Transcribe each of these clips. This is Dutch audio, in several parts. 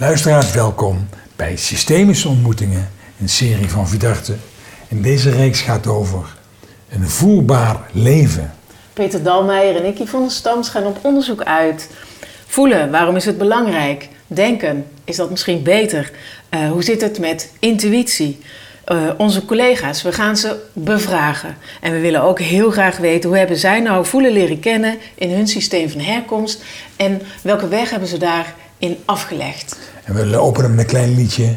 Luisteraars, welkom bij Systemische Ontmoetingen, een serie van Vidarte. En deze reeks gaat over een voelbaar leven. Peter Dalmeijer en ik, der Stams, gaan op onderzoek uit. Voelen, waarom is het belangrijk? Denken, is dat misschien beter? Uh, hoe zit het met intuïtie? Uh, onze collega's, we gaan ze bevragen. En we willen ook heel graag weten hoe hebben zij nou voelen leren kennen in hun systeem van herkomst en welke weg hebben ze daarin afgelegd. En we openen met een klein liedje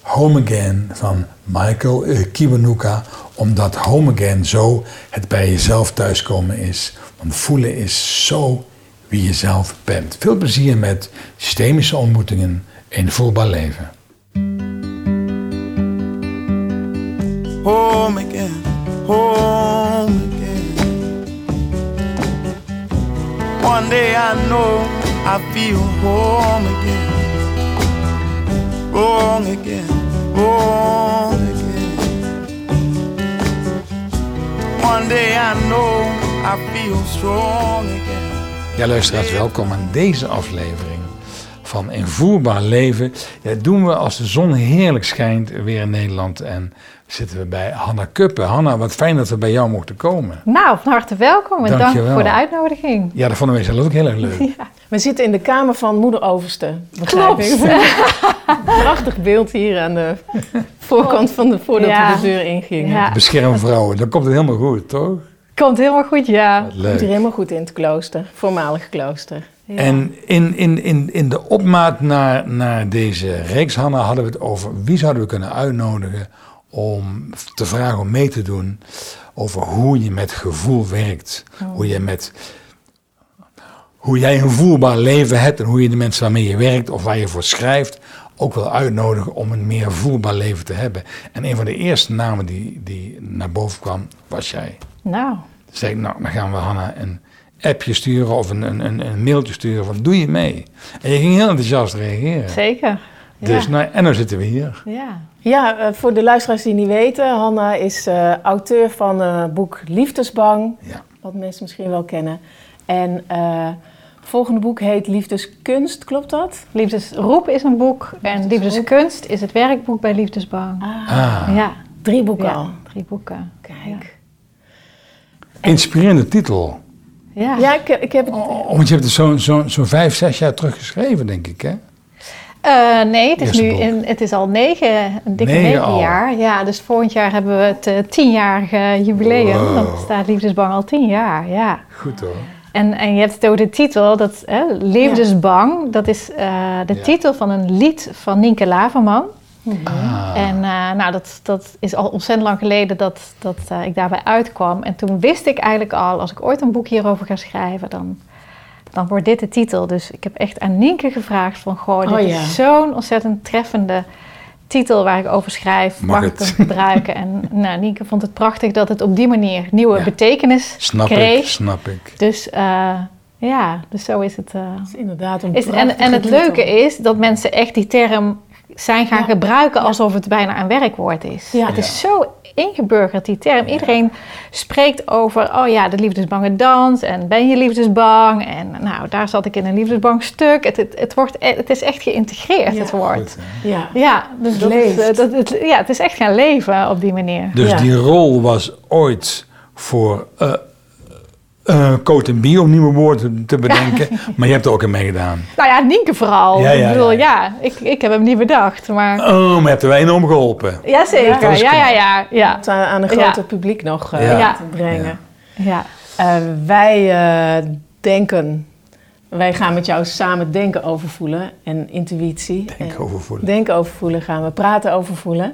Home Again van Michael Kiwanuka, omdat Home Again zo het bij jezelf thuiskomen is. Want voelen is zo wie je zelf bent. Veel plezier met systemische ontmoetingen in voelbaar leven. Home again, home again. One day I know I feel home again. Wrong again, wrong again. One day I know I feel strong again. Ja, luisteraars, welkom aan deze aflevering van Invoerbaar Leven. Dat doen we als de zon heerlijk schijnt weer in Nederland. En zitten we bij Hanna Kuppen. Hanna, wat fijn dat we bij jou mochten komen. Nou, van harte welkom en dank, dank voor de uitnodiging. Ja, dat vonden wij zelf ook heel erg leuk. Ja. We zitten in de kamer van moeder Overste. Klopt. Prachtig beeld hier aan de voorkant van de, voordat ja. we de deur ingingen. Ja. Bescherm vrouwen, dan komt het helemaal goed, toch? Komt helemaal goed, ja. Leuk. Komt hier helemaal goed in het klooster, voormalig klooster. Ja. En in, in, in, in de opmaat naar, naar deze reeks, Hanna, hadden we het over wie zouden we kunnen uitnodigen om te vragen om mee te doen over hoe je met gevoel werkt. Oh. Hoe je met hoe jij een voelbaar leven hebt en hoe je de mensen waarmee je werkt of waar je voor schrijft ook wil uitnodigen om een meer voelbaar leven te hebben. En een van de eerste namen die, die naar boven kwam, was jij. Nou. Dus zei ik, nou, dan gaan we Hanna een appje sturen of een, een, een mailtje sturen van doe je mee? En je ging heel enthousiast reageren. Zeker. Dus, ja. nou, en nu zitten we hier. Ja. Ja, uh, voor de luisteraars die niet weten, Hanna is uh, auteur van het boek Liefdesbang. Ja. Wat mensen misschien wel kennen. En uh, het volgende boek heet Liefdeskunst, klopt dat? Liefdesroep is een boek en Liefdeskunst is het werkboek bij Liefdesbang. Ah. Ja. Drie boeken ja, al. Drie boeken. Kijk. Inspirerende titel. Ja, ja ik, ik heb het... Oh, want je hebt het zo'n zo, zo vijf, zes jaar terug geschreven, denk ik, hè? Uh, nee, het is nu in, het is al negen, een dikke negen, negen jaar. Ja, dus volgend jaar hebben we het uh, tienjarige jubileum. Wow. Dan staat Liefdesbang al tien jaar, ja. Goed hoor. En, en je hebt het de titel, dat, hè, Liefdesbang, ja. dat is uh, de ja. titel van een lied van Nienke Laverman. Ah. En nou, dat, dat is al ontzettend lang geleden dat, dat ik daarbij uitkwam. En toen wist ik eigenlijk al, als ik ooit een boek hierover ga schrijven, dan dan wordt dit de titel. Dus ik heb echt aan Nienke gevraagd van... Goh, dit oh, ja. is zo'n ontzettend treffende titel waar ik over schrijf. Mag, mag ik hem gebruiken? En nou, Nienke vond het prachtig dat het op die manier nieuwe Ja. betekenis Snap kreeg. ik, snap ik. Dus uh, ja, dus zo is het. Uh, is inderdaad een is, en, en het titel. leuke is dat mensen echt die term zijn gaan Ja. gebruiken alsof het bijna een werkwoord is. Ja. Het is zo ingeburgerd, die term. Iedereen spreekt over, oh ja, de liefdesbange dans en ben je liefdesbang? En nou, daar zat ik in een liefdesbang stuk. Het, het, het, wordt, het is echt geïntegreerd, Ja. het woord. Goed? Ja. Ja, dus Het dat is, eh, dat, het, ja, het is echt gaan leven op die manier. Dus Ja. die rol was ooit voor eh eh coat en bio, om nieuwe woorden te bedenken. maar je hebt er ook in meegedaan. Nou ja, Nienke vooral. Ja, ja, ik bedoel, ja. ik, ik heb hem niet bedacht, maar... Oh, maar je hebt er wel enorm geholpen. Jazeker, ja, ja, ja, ja. Om het aan aan een Ja. groter publiek nog eh, Ja. te brengen. ja. Eh, wij eh, denken, wij gaan met jou samen denken over voelen en intuïtie. Denk En over voelen. denken over voelen gaan we praten over voelen.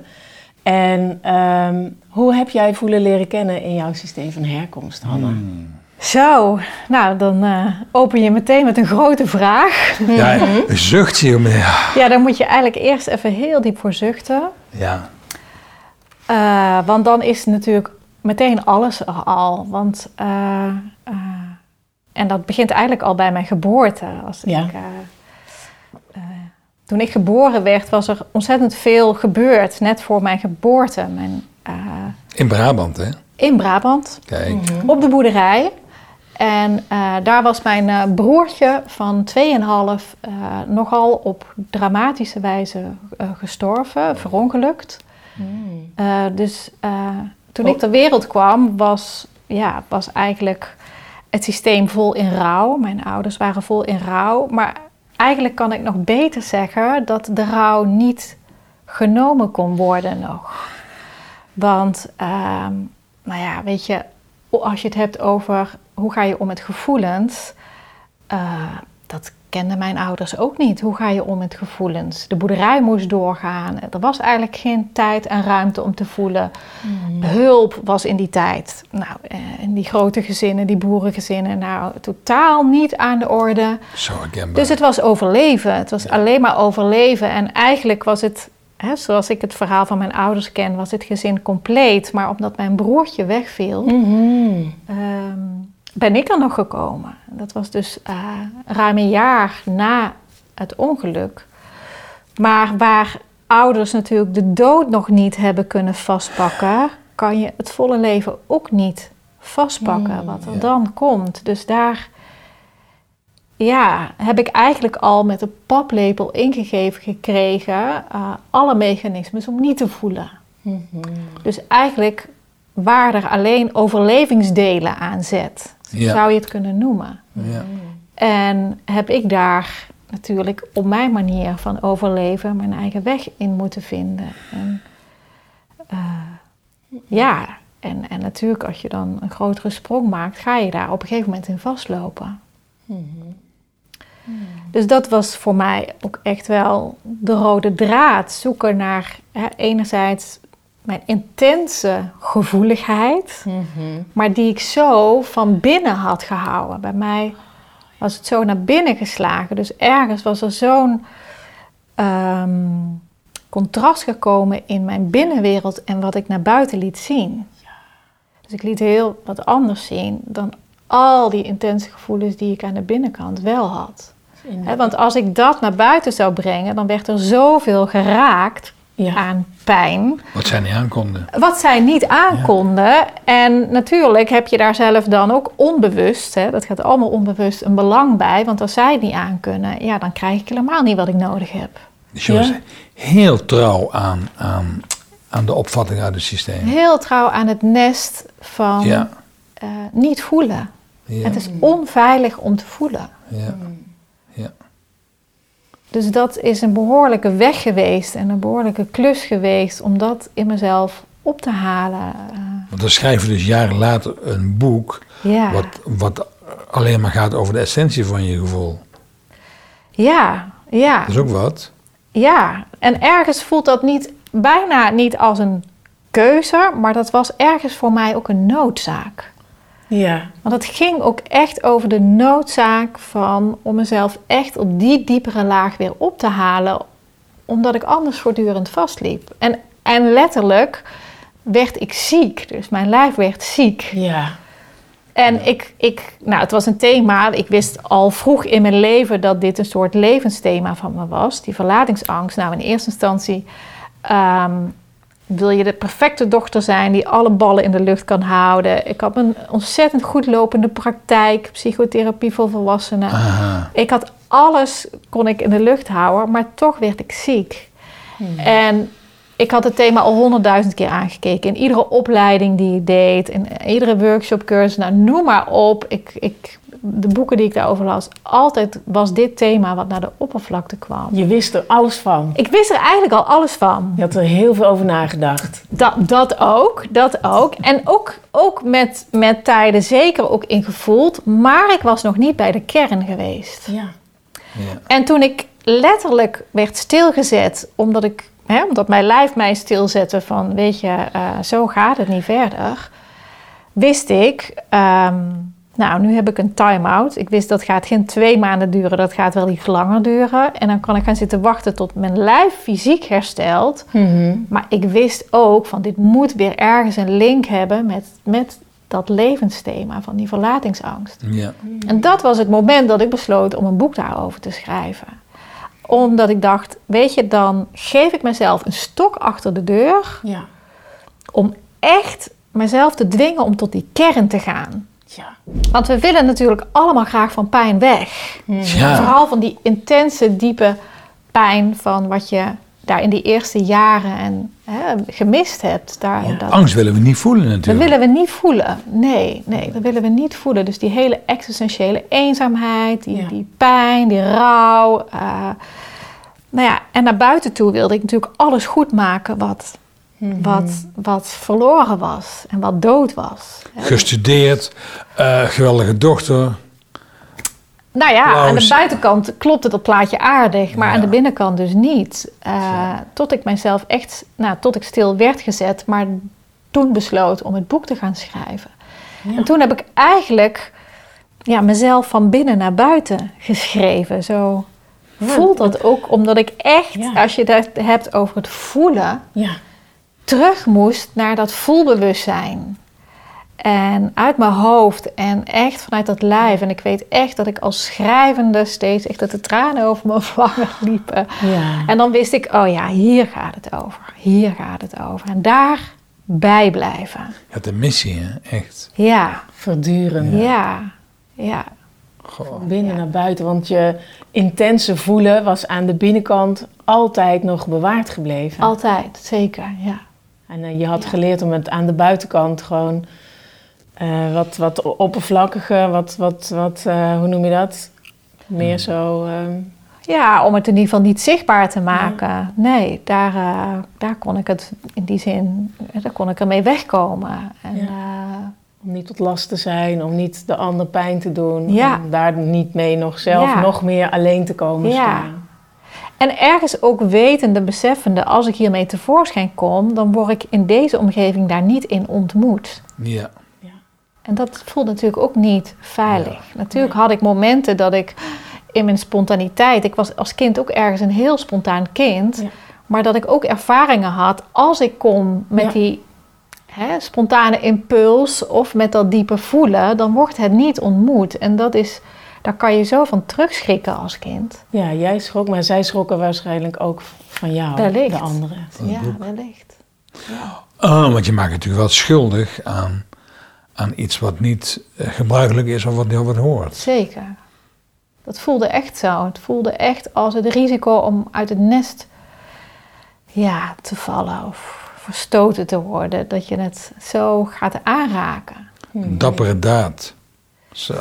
En ehm, hoe heb jij voelen leren kennen in jouw systeem van herkomst, Hanna? Hmm. Zo, nou dan eh, open je meteen met een grote vraag. Ja, een zuchtje. Ja. Ja, daar moet je eigenlijk eerst even heel diep voor zuchten. ja. Eh, want dan is natuurlijk meteen alles er al. Want, eh, eh, en dat begint eigenlijk al bij mijn geboorte. Als Ja. ik, eh, eh, toen ik geboren werd, was er ontzettend veel gebeurd. Net voor mijn geboorte. Mijn, eh, In Brabant, hè? in Brabant. Kijk. op de boerderij. En eh, daar was mijn eh, broertje van 2,5 eh nogal op dramatische wijze gestorven, verongelukt. Eh, dus toen ik ter wereld kwam, was, ja, was eigenlijk het systeem vol in rouw. Mijn ouders waren vol in rouw. Maar eigenlijk kan ik nog beter zeggen dat de rouw niet genomen kon worden nog. Want, ehm, nou ja, weet je, als je het hebt over hoe ga je om met gevoelens, eh, dat kenden mijn ouders ook niet. Hoe ga je om met gevoelens? De boerderij moest doorgaan. Er was eigenlijk geen tijd en ruimte om te voelen. Hulp was in die tijd. Nou, eh, in die grote gezinnen, die boerengezinnen, nou, totaal niet aan de orde. Zo herkenbaar. Dus het was overleven. Het was alleen maar overleven. En eigenlijk was het, hè, zoals ik het verhaal van mijn ouders ken, was het gezin compleet. Maar omdat mijn broertje wegviel, ehm, ben ik er nog gekomen. Dat was dus eh, ruim een jaar na het ongeluk. Maar waar ouders natuurlijk de dood nog niet hebben kunnen vastpakken, kan je het volle leven ook niet vastpakken wat er dan komt. Dus daar ja, heb ik eigenlijk al met een paplepel ingegeven gekregen eh, alle mechanismes om niet te voelen. Dus eigenlijk waar er alleen overlevingsdelen aan zet, Ja. zou je het kunnen noemen. Ja. En heb ik daar natuurlijk op mijn manier van overleven mijn eigen weg in moeten vinden. En, eh, ja, en, en natuurlijk als je dan een grotere sprong maakt, ga je daar op een gegeven moment in vastlopen. Dus dat was voor mij ook echt wel de rode draad. Zoeken naar hè, enerzijds mijn intense gevoeligheid, maar die ik zo van binnen had gehouden. Bij mij was het zo naar binnen geslagen. Dus ergens was er zo'n ehm, contrast gekomen in mijn binnenwereld en wat ik naar buiten liet zien. Dus ik liet heel wat anders zien dan al die intense gevoelens die ik aan de binnenkant wel had. Want als ik dat naar buiten zou brengen, dan werd er zoveel geraakt Ja. aan pijn. Wat zij niet aankonden. Wat zij niet aankonden. En natuurlijk heb je daar zelf dan ook onbewust, hè, dat gaat allemaal onbewust, een belang bij. Want als zij het niet aankunnen, ja, dan krijg ik helemaal niet wat ik nodig heb. Dus je was heel trouw aan, aan, aan de opvatting uit het systeem. Heel trouw aan het nest van Ja. eh, niet voelen. Ja. Het is onveilig om te voelen. Ja. Ja. Dus dat is een behoorlijke weg geweest en een behoorlijke klus geweest om dat in mezelf op te halen. Want dan schrijf je dus jaren later een boek ja. wat, wat alleen maar gaat over de essentie van je gevoel. ja, ja. Dat is ook wat. Ja, en ergens voelt dat niet, bijna niet als een keuze, maar dat was ergens voor mij ook een noodzaak. Ja. Want het ging ook echt over de noodzaak van om mezelf echt op die diepere laag weer op te halen, omdat ik anders voortdurend vastliep. En, en letterlijk werd ik ziek, dus mijn lijf werd ziek. Ja. En ik, ik, nou, het was een thema. Ik wist al vroeg in mijn leven dat dit een soort levensthema van me was. Die verlatingsangst. Nou, in eerste instantie ehm, wil je de perfecte dochter zijn die alle ballen in de lucht kan houden. Ik had een ontzettend goed lopende praktijk, psychotherapie voor volwassenen. Aha. Ik had alles, kon ik in de lucht houden, maar toch werd ik ziek. En ik had het thema al honderdduizend keer aangekeken. In iedere opleiding die ik deed, in iedere workshop, cursus, nou, noem maar op. Ik, ik, de boeken die ik daarover las, altijd was dit thema wat naar de oppervlakte kwam. Je wist er alles van. Ik wist er eigenlijk al alles van. Je had er heel veel over nagedacht. Dat, dat ook, dat ook. En ook, ook met, met tijden zeker ook ingevoeld. Maar ik was nog niet bij de kern geweest. Ja. Ja. En toen ik letterlijk werd stilgezet, omdat, ik, hè, omdat mijn lijf mij stilzette van, weet je, eh, zo gaat het niet verder, wist ik, ehm, nou, nu heb ik een time-out. Ik wist dat gaat geen twee maanden duren, dat gaat wel iets langer duren. En dan kan ik gaan zitten wachten tot mijn lijf fysiek herstelt. Maar ik wist ook van, dit moet weer ergens een link hebben met, met dat levensthema van die verlatingsangst. Ja. En dat was het moment dat ik besloot om een boek daarover te schrijven. Omdat ik dacht, weet je, dan geef ik mezelf een stok achter de deur Ja. om echt mezelf te dwingen om tot die kern te gaan. Ja. Want we willen natuurlijk allemaal graag van pijn weg. Ja. Vooral van die intense, diepe pijn van wat je daar in die eerste jaren en, hè, gemist hebt. Daar, Ja. dat, Angst willen we niet voelen dat natuurlijk. willen we niet voelen. Nee, nee, dat willen we niet voelen. Dus die hele existentiële eenzaamheid, die, Ja. die pijn, die rouw. eh, nou ja, en naar buiten toe wilde ik natuurlijk alles goed maken wat, wat, wat verloren was en wat dood was. Gestudeerd, eh, geweldige dochter. Nou ja, aan de buitenkant klopte dat plaatje aardig, maar Ja. aan de binnenkant dus niet. Eh, tot ik mijzelf echt, nou, tot ik stil werd gezet, maar toen besloot om het boek te gaan schrijven. Ja. En toen heb ik eigenlijk ja, mezelf van binnen naar buiten geschreven. Zo voelt dat ook, omdat ik echt, Ja. als je het hebt over het voelen, Ja. Terug moest naar dat voelbewustzijn. En uit mijn hoofd en echt vanuit dat lijf. En ik weet echt dat ik als schrijvende steeds echt dat de tranen over mijn wangen liepen. Ja. En dan wist ik, oh ja, hier gaat het over. Hier gaat het over. En daar bij blijven. Je had een missie, hè? Echt. Ja, Verduren. ja, ja. Goh. Binnen naar buiten. Want je intense voelen was aan de binnenkant altijd nog bewaard gebleven. Altijd, zeker, ja. En eh, je had geleerd om het aan de buitenkant gewoon eh, wat, wat oppervlakkiger, wat, wat, wat eh, hoe noem je dat? Meer zo. ehm, Ja, om het in ieder geval niet zichtbaar te maken. Nee, daar, daar kon ik het in die zin, daar kon ik ermee wegkomen. En, Ja. om niet tot last te zijn, om niet de ander pijn te doen. Ja. Om daar niet mee nog zelf nog meer alleen te komen Ja. staan. En ergens ook wetende, beseffende, als ik hiermee tevoorschijn kom, dan word ik in deze omgeving daar niet in ontmoet. Ja. En dat voelt natuurlijk ook niet veilig. Natuurlijk had ik momenten dat ik in mijn spontaniteit, ik was als kind ook ergens een heel spontaan kind, Ja. maar dat ik ook ervaringen had als ik kom met Ja. die hè, spontane impuls of met dat diepe voelen, dan wordt het niet ontmoet. En dat is, daar kan je zo van terugschrikken als kind. Ja, jij schrok, maar zij schrokken waarschijnlijk ook van jou, Wellicht. de anderen. Ja, wellicht. Oh, want je maakt natuurlijk wel schuldig aan, aan iets wat niet eh, gebruikelijk is of wat niet wat hoort. Zeker. Dat voelde echt zo. Het voelde echt als het risico om uit het nest ja, te vallen of verstoten te worden. Dat je het zo gaat aanraken. Een dappere daad. Zo.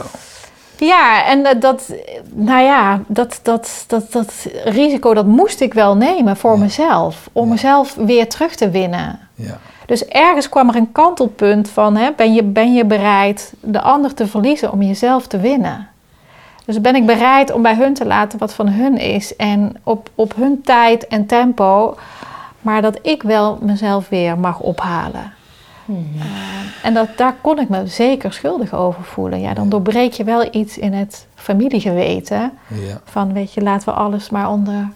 Ja, en eh, dat, nou ja, dat, dat, dat, dat risico dat moest ik wel nemen voor Ja. mezelf. Om Ja. mezelf weer terug te winnen. Ja. Dus ergens kwam er een kantelpunt van, hè, ben, je, ben je bereid de ander te verliezen om jezelf te winnen? Dus ben ik bereid om bij hun te laten wat van hun is en op, op hun tijd en tempo, maar dat ik wel mezelf weer mag ophalen. Mhm. Eh, en dat, daar kon ik me zeker schuldig over voelen. Ja, dan doorbreek je wel iets in het familiegeweten. Ja. Van, weet je, laten we alles maar onder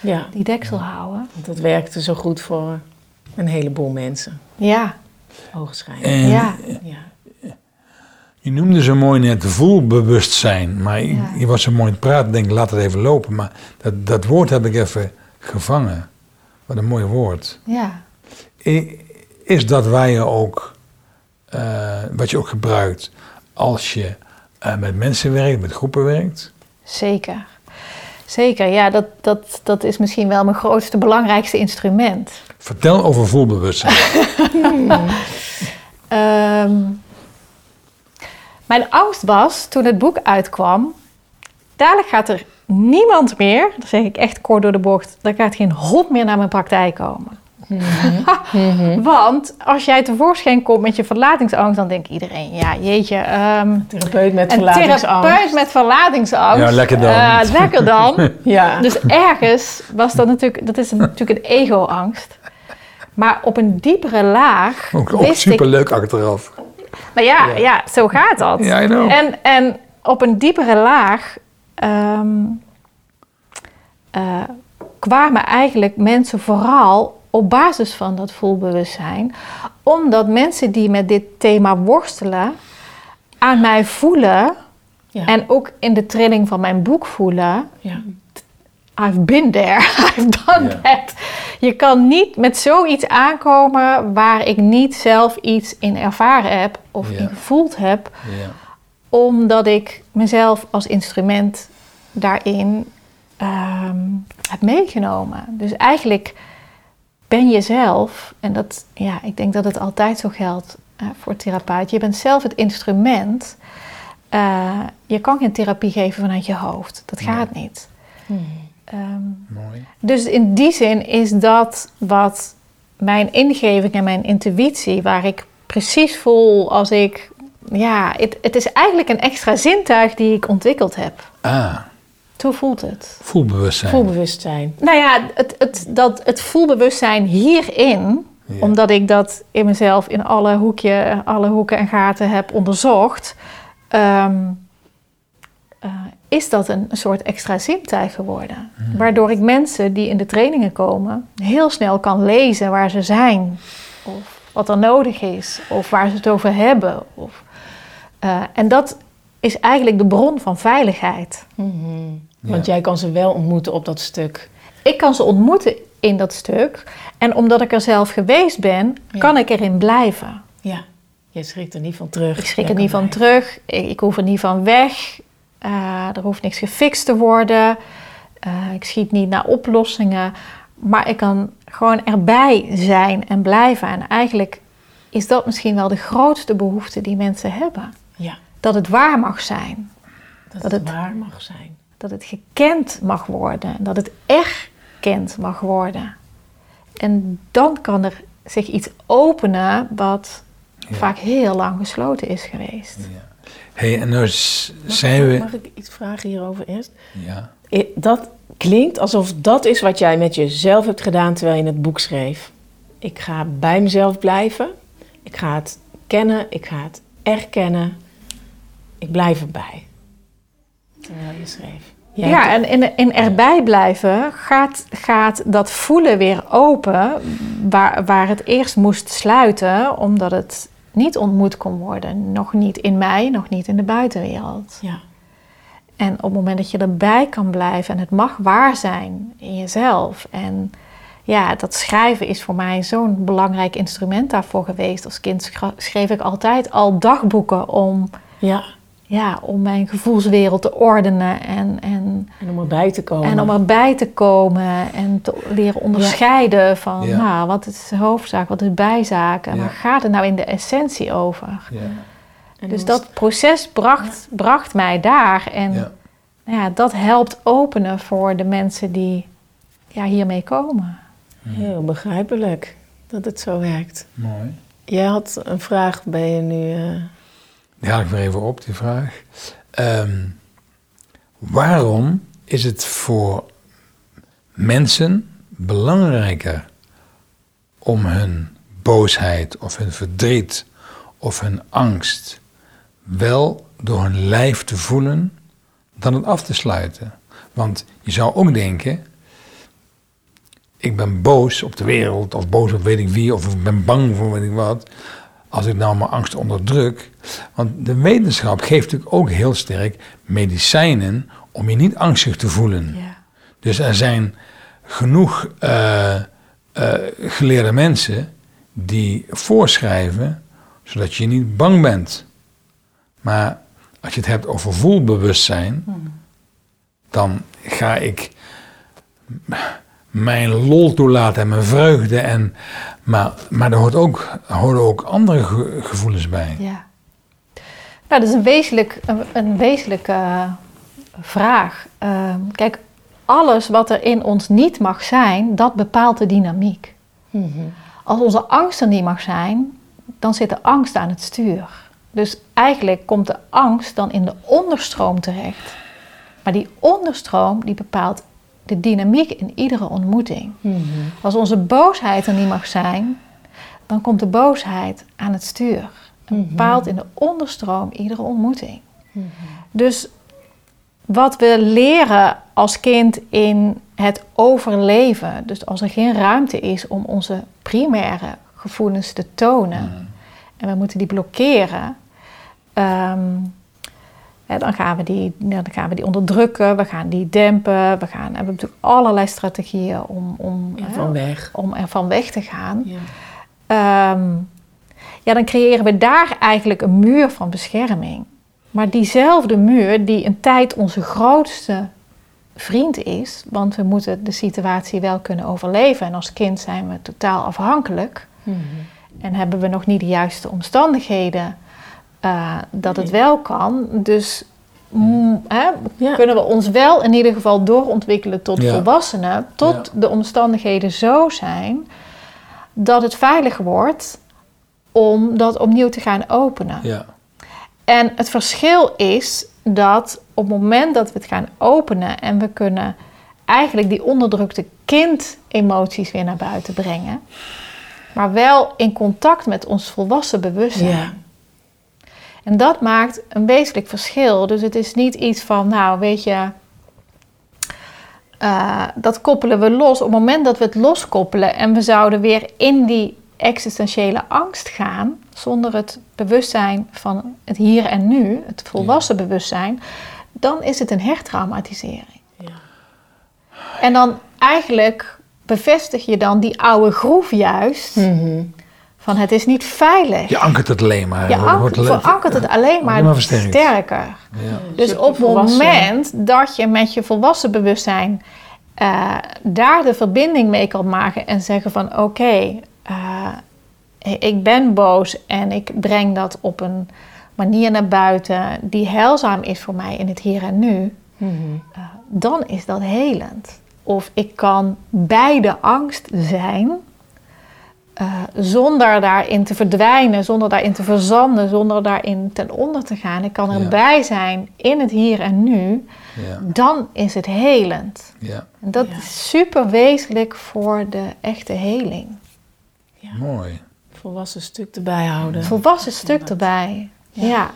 Ja, die deksel houden. want dat werkte zo goed voor een heleboel mensen. Ja, Ogenschijnlijk. En ja, Ja. je noemde zo mooi net voelbewustzijn. Maar je, Ja. je was zo mooi aan het praten, denk ik, laat het even lopen. Maar dat, dat woord heb ik even gevangen. Wat een mooi woord. ja. I- Is dat waar je ook, eh, wat je ook gebruikt als je eh, met mensen werkt, met groepen werkt? Zeker. Zeker, ja, dat, dat, dat is misschien wel mijn grootste, belangrijkste instrument. Vertel over voelbewustzijn. Ehm, mijn angst was, toen het boek uitkwam, dadelijk gaat er niemand meer, dat zeg ik echt kort door de bocht, er gaat geen hond meer naar mijn praktijk komen. Want als jij tevoorschijn komt met je verlatingsangst, dan denkt iedereen, ja jeetje, ehm, Therapeut met een verlatingsangst. therapeut met verlatingsangst. Ja, lekker dan. Eh, lekker dan. Ja. Dus ergens was dat natuurlijk, dat is natuurlijk een ego-angst. Maar op een diepere laag Ook, ook wist ik... superleuk achteraf. Nou ja, ja. zo gaat dat. Ja. En, en op een diepere laag ehm, eh, kwamen eigenlijk mensen vooral op basis van dat voelbewustzijn. Omdat mensen die met dit thema worstelen aan mij voelen... Ja. en ook in de trilling van mijn boek voelen... ja. I've been there, I've done Ja. that. je kan niet met zoiets aankomen waar ik niet zelf iets in ervaren heb of in gevoeld heb, Ja. omdat ik mezelf als instrument daarin ehm, heb meegenomen. Dus eigenlijk ben je zelf, en dat, ja, ik denk dat het altijd zo geldt eh, voor therapeut, je bent zelf het instrument. Eh, je kan geen therapie geven vanuit je hoofd. Dat gaat niet. Ehm, Mooi. dus in die zin is dat wat mijn ingeving en mijn intuïtie, waar ik precies voel als ik. Ja, het, het is eigenlijk een extra zintuig die ik ontwikkeld heb. Ah, Zo voelt het. voelbewustzijn. Voelbewustzijn. Nou ja, het, het, dat, het voelbewustzijn hierin, Ja. omdat ik dat in mezelf in alle, hoekje, alle hoeken en gaten heb onderzocht, ehm, eh, is dat een, een soort extra zintuig geworden. Waardoor ik mensen die in de trainingen komen heel snel kan lezen waar ze zijn, of wat er nodig is, of waar ze het over hebben. Of, eh, en dat is eigenlijk de bron van veiligheid. Want jij kan ze wel ontmoeten op dat stuk. Ik kan ze ontmoeten in dat stuk. En omdat ik er zelf geweest ben, kan ik erin blijven. Ja. Je schrikt er niet van terug. Ik schrik er niet van terug. Ik, ik hoef er niet van weg. Eh, er hoeft niks gefixt te worden. Eh, ik schiet niet naar oplossingen. Maar ik kan gewoon erbij zijn en blijven. En eigenlijk is dat misschien wel de grootste behoefte die mensen hebben. Ja, Dat het waar mag zijn. dat, Dat het, het- waar mag zijn. Dat het gekend mag worden. Dat het erkend mag worden. En dan kan er zich iets openen wat Ja. vaak heel lang gesloten is geweest. hey, en nou Mag, zijn we... mag ik iets vragen hierover eerst? Ja. Dat klinkt alsof dat is wat jij met jezelf hebt gedaan terwijl je het boek schreef. Ik ga bij mezelf blijven. Ik ga het kennen. Ik ga het erkennen. Ik blijf erbij. Terwijl je schreef. Jij ja, en in, erbij blijven gaat, gaat dat voelen weer open, waar, waar het eerst moest sluiten, omdat het niet ontmoet kon worden. Nog niet in mij, nog niet in de buitenwereld. ja. En op het moment dat je erbij kan blijven en het mag waar zijn in jezelf. En ja, dat schrijven is voor mij zo'n belangrijk instrument daarvoor geweest. Als kind schreef ik altijd al dagboeken om, ja. Ja, om mijn gevoelswereld te ordenen en, en, En om erbij te komen. en om erbij te komen en te leren onderscheiden van Ja. nou, wat is hoofdzaak, wat is bijzaak en Ja. waar gaat het nou in de essentie over. Dus dat proces bracht, bracht mij daar en Ja. ja, dat helpt openen voor de mensen die ja, hiermee komen. Heel begrijpelijk dat het zo werkt. Mooi. Jij had een vraag, ben je nu... eh, Die haal ik weer even op, die vraag. Ehm, waarom is het voor mensen belangrijker om hun boosheid of hun verdriet of hun angst wel door hun lijf te voelen dan het af te sluiten? Want je zou ook denken, ik ben boos op de wereld of boos op weet ik wie of ik ben bang voor weet ik wat. Als ik nou mijn angst onderdruk. Want de wetenschap geeft natuurlijk ook heel sterk medicijnen om je niet angstig te voelen. Ja. Dus er zijn genoeg eh, eh, geleerde mensen die voorschrijven zodat je niet bang bent. Maar als je het hebt over voelbewustzijn, dan ga ik mijn lol toelaten en mijn vreugde. En, maar, maar er hoort ook, horen ook andere ge- gevoelens bij. Ja. Nou, dat is een wezenlijk, een, een wezenlijke eh, vraag. Ehm, kijk, alles wat er in ons niet mag zijn, dat bepaalt de dynamiek. Als onze angst er niet mag zijn, dan zit de angst aan het stuur. Dus eigenlijk komt de angst dan in de onderstroom terecht. Maar die onderstroom die bepaalt de dynamiek in iedere ontmoeting. Als onze boosheid er niet mag zijn, dan komt de boosheid aan het stuur. En bepaalt in de onderstroom iedere ontmoeting. Dus wat we leren als kind in het overleven, dus als er geen ruimte is om onze primaire gevoelens te tonen en we moeten die blokkeren, ehm, Dan, gaan we die, ja, dan gaan we die onderdrukken, we gaan die dempen. We gaan, hebben natuurlijk allerlei strategieën om, om, Ja, hè, van weg. om er van weg te gaan. Ja. Ehm, ja, dan creëren we daar eigenlijk een muur van bescherming. Maar diezelfde muur, die een tijd onze grootste vriend is, want we moeten de situatie wel kunnen overleven. En als kind zijn we totaal afhankelijk Mhm. en hebben we nog niet de juiste omstandigheden eh, dat het wel kan. Dus mm, hè, Ja. kunnen we ons wel in ieder geval doorontwikkelen tot Ja. volwassenen, tot de omstandigheden zo zijn dat het veilig wordt om dat opnieuw te gaan openen. Ja. En het verschil is dat op het moment dat we het gaan openen en we kunnen eigenlijk die onderdrukte kind-emoties weer naar buiten brengen, maar wel in contact met ons volwassen bewustzijn. En dat maakt een wezenlijk verschil. Dus het is niet iets van, nou weet je, eh, dat koppelen we los. Op het moment dat we het loskoppelen en we zouden weer in die existentiële angst gaan, zonder het bewustzijn van het hier en nu, het volwassen bewustzijn, dan is het een hertraumatisering. Ja. En dan eigenlijk bevestig je dan die oude groef juist Mhm. Van het is niet veilig. Je ankert het alleen maar. Je Het wordt- ank- wordt- verankert het alleen maar, sterker. Ja. Dus op het moment dat je met je volwassen bewustzijn eh, daar de verbinding mee kan maken en zeggen van oké, eh, ik ben boos en ik breng dat op een manier naar buiten die heilzaam is voor mij in het hier en nu, Mhm. eh, dan is dat helend. Of ik kan bij de angst zijn, eh, zonder daarin te verdwijnen, zonder daarin te verzanden, zonder daarin ten onder te gaan. Ik kan Ja. erbij zijn in het hier en nu, Ja. dan is het helend. ja, En dat Ja. is super wezenlijk voor de echte heling. mooi. Volwassen stuk erbij houden. Het volwassen stuk erbij. Ja.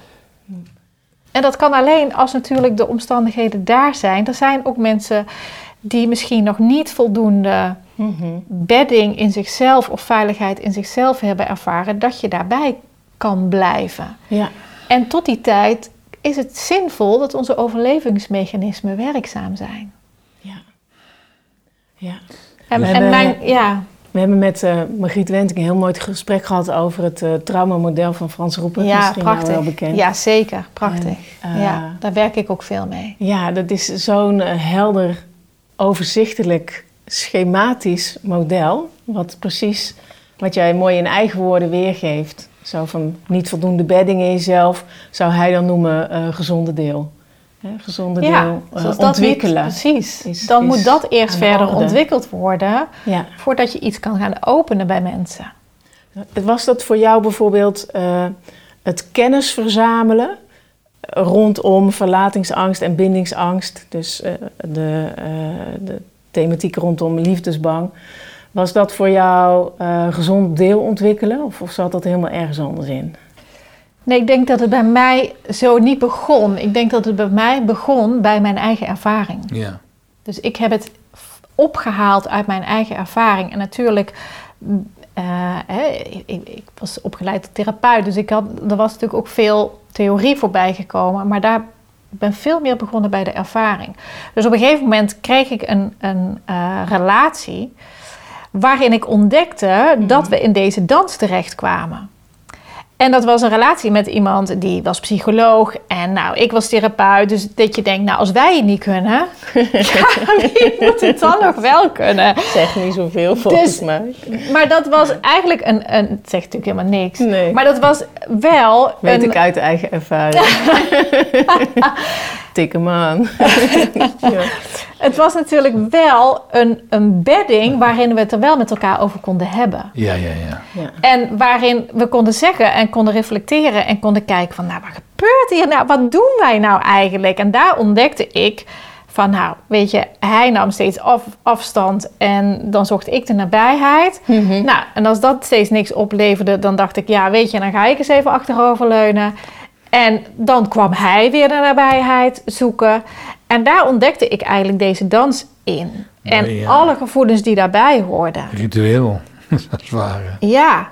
En dat kan alleen als natuurlijk de omstandigheden daar zijn. Er zijn ook mensen die misschien nog niet voldoende Mhm. bedding in zichzelf of veiligheid in zichzelf hebben ervaren, dat je daarbij kan blijven. Ja. En tot die tijd is het zinvol dat onze overlevingsmechanismen werkzaam zijn. Ja. Ja. En, We en hebben- mijn, ja, We hebben met eh Margriet Wenting een heel mooi gesprek gehad over het eh traumamodel van Frans Roeper. ja Misschien prachtig. wel bekend. Ja, zeker. Prachtig. En, eh, ja, daar werk ik ook veel mee. Ja, dat is zo'n helder, overzichtelijk, schematisch model. Wat precies, wat jij mooi in eigen woorden weergeeft. Zo van niet voldoende bedding in jezelf, zou hij dan noemen eh, gezonde deel. Hè, gezonde Ja, deel eh, niet, ontwikkelen. precies. is- Dan is moet dat eerst verder orde. ontwikkeld worden Ja. voordat je iets kan gaan openen bij mensen. Was dat voor jou bijvoorbeeld eh, het kennis verzamelen rondom verlatingsangst en bindingsangst? Dus de, de thematiek rondom liefdesbang. Was dat voor jou eh, gezond deel ontwikkelen of, of zat dat helemaal ergens anders in? Nee, ik denk dat het bij mij zo niet begon. Ik denk dat het bij mij begon bij mijn eigen ervaring. Ja, Dus ik heb het opgehaald uit mijn eigen ervaring. En natuurlijk, mm, eh, hè, ik, ik- ik was opgeleid tot therapeut, dus ik had, er was natuurlijk ook veel theorie voorbij gekomen. Maar daar ik ben veel meer begonnen bij de ervaring. Dus op een gegeven moment kreeg ik een, een eh, relatie waarin ik ontdekte dat we in deze dans terechtkwamen. En dat was een relatie met iemand die was psycholoog en nou, ik was therapeut. Dus dat je denkt, nou, als wij het niet kunnen, ja, wie moet het dan nog wel kunnen? Zeg niet zoveel volgens mij. Maar dat was eigenlijk een, een het zegt natuurlijk helemaal niks. Nee. Maar dat was wel Weet een, ik uit eigen ervaring. Tik hem aan. ja. het was natuurlijk wel een, een bedding waarin we het er wel met elkaar over konden hebben. ja, ja, ja. Ja. En waarin we konden zeggen en konden reflecteren en konden kijken van, nou, wat gebeurt hier nou? Wat doen wij nou eigenlijk? En daar ontdekte ik van, nou, weet je, hij nam steeds af, afstand en dan zocht ik de nabijheid. Nou, en als dat steeds niks opleverde, dan dacht ik, ja, weet je, dan ga ik eens even achteroverleunen. En dan kwam hij weer de nabijheid zoeken. En daar ontdekte ik eigenlijk deze dans in. En Ja. alle gevoelens die daarbij hoorden. Ritueel, als het ware. Ja.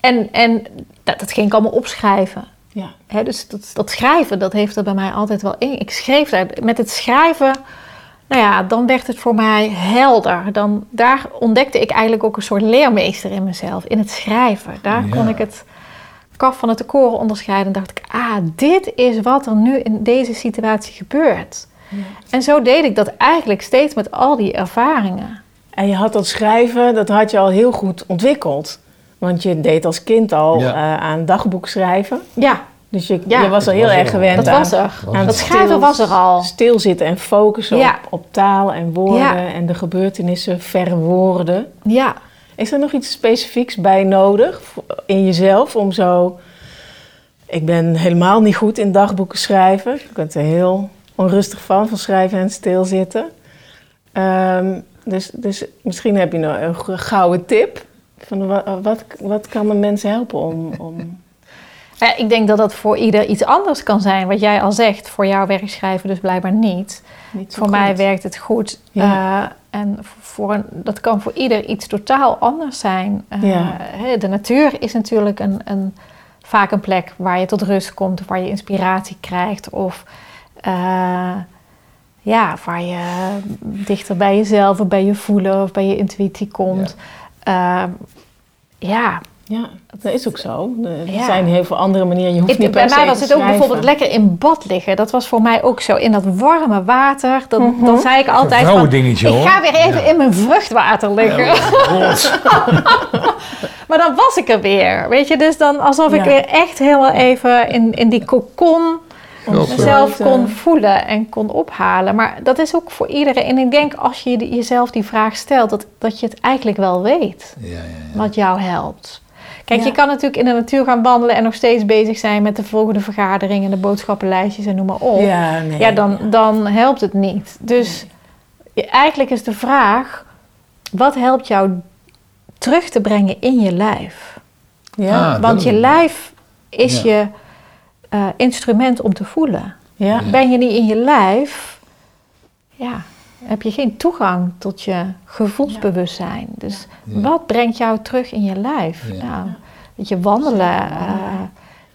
En, en dat, dat ging ik allemaal opschrijven. Ja. Hè, dus dat, dat schrijven, dat heeft er bij mij altijd wel in. Ik schreef daar, met het schrijven, nou ja, dan werd het voor mij helder. Dan, daar ontdekte ik eigenlijk ook een soort leermeester in mezelf, in het schrijven. Daar Ja. kon ik het kaf van het de koren onderscheiden. En dacht ik, ah, dit is wat er nu in deze situatie gebeurt. En zo deed ik dat eigenlijk steeds met al die ervaringen. En je had dat schrijven, dat had je al heel goed ontwikkeld. Want je deed als kind al Ja. eh, aan dagboek schrijven. Ja, Dus je, Ja. je was al heel was erg er gewend dat aan, was er. Was aan er Dat schrijven was er al. Stilzitten en focussen Ja. op, op taal en woorden Ja. en de gebeurtenissen verwoorden. Ja, Is er nog iets specifieks bij nodig in jezelf om zo... Ik ben helemaal niet goed in dagboeken schrijven. Ik ben er heel onrustig van, van schrijven en stilzitten. Ehm, dus, dus misschien heb je nog een gouden tip. Van wat, wat, wat kan een mens helpen om... om... Ja, ik denk dat dat voor ieder iets anders kan zijn. Wat jij al zegt, voor jouw werk schrijven dus blijkbaar niet. Voor mij werkt het goed. Ja. Eh, en voor een, dat kan voor ieder iets totaal anders zijn. Eh, Ja. de natuur is natuurlijk een, een, vaak een plek waar je tot rust komt, of waar je inspiratie krijgt. Of eh, ja, waar je dichter bij jezelf of bij je voelen of bij je intuïtie komt. Ja, ja dat is ook zo. Er Ja. zijn heel veel andere manieren. Je hoeft Ik- niet per bij mij was het ook bijvoorbeeld lekker in bad liggen. Dat was voor mij ook zo. In dat warme water. Dan, Mhm. dan zei ik altijd van, vrouwendingetje, ik hoor. ga weer even Ja. in mijn vruchtwater liggen. Rot. Maar dan was ik er weer. Weet je, dus dan alsof ik weer echt helemaal even in, in die cocon Godver- mezelf kon voelen en kon ophalen. Maar dat is ook voor iedereen. En ik denk als je jezelf die vraag stelt, dat, dat je het eigenlijk wel weet. Ja, ja, ja. Wat jou helpt. Kijk, Ja. je kan natuurlijk in de natuur gaan wandelen en nog steeds bezig zijn met de volgende vergadering en de boodschappenlijstjes en noem maar op. Ja, nee. Ja, dan, dan helpt het niet. Dus eigenlijk is de vraag: wat helpt jou terug te brengen in je lijf? Ja, Ah, Want je lijf is Ja. je eh, instrument om te voelen. ja. Ben je niet in je lijf, ja, heb je geen toegang tot je gevoelsbewustzijn. Dus Ja. wat brengt jou terug in je lijf? Ja. Nou, weet je, wandelen eh,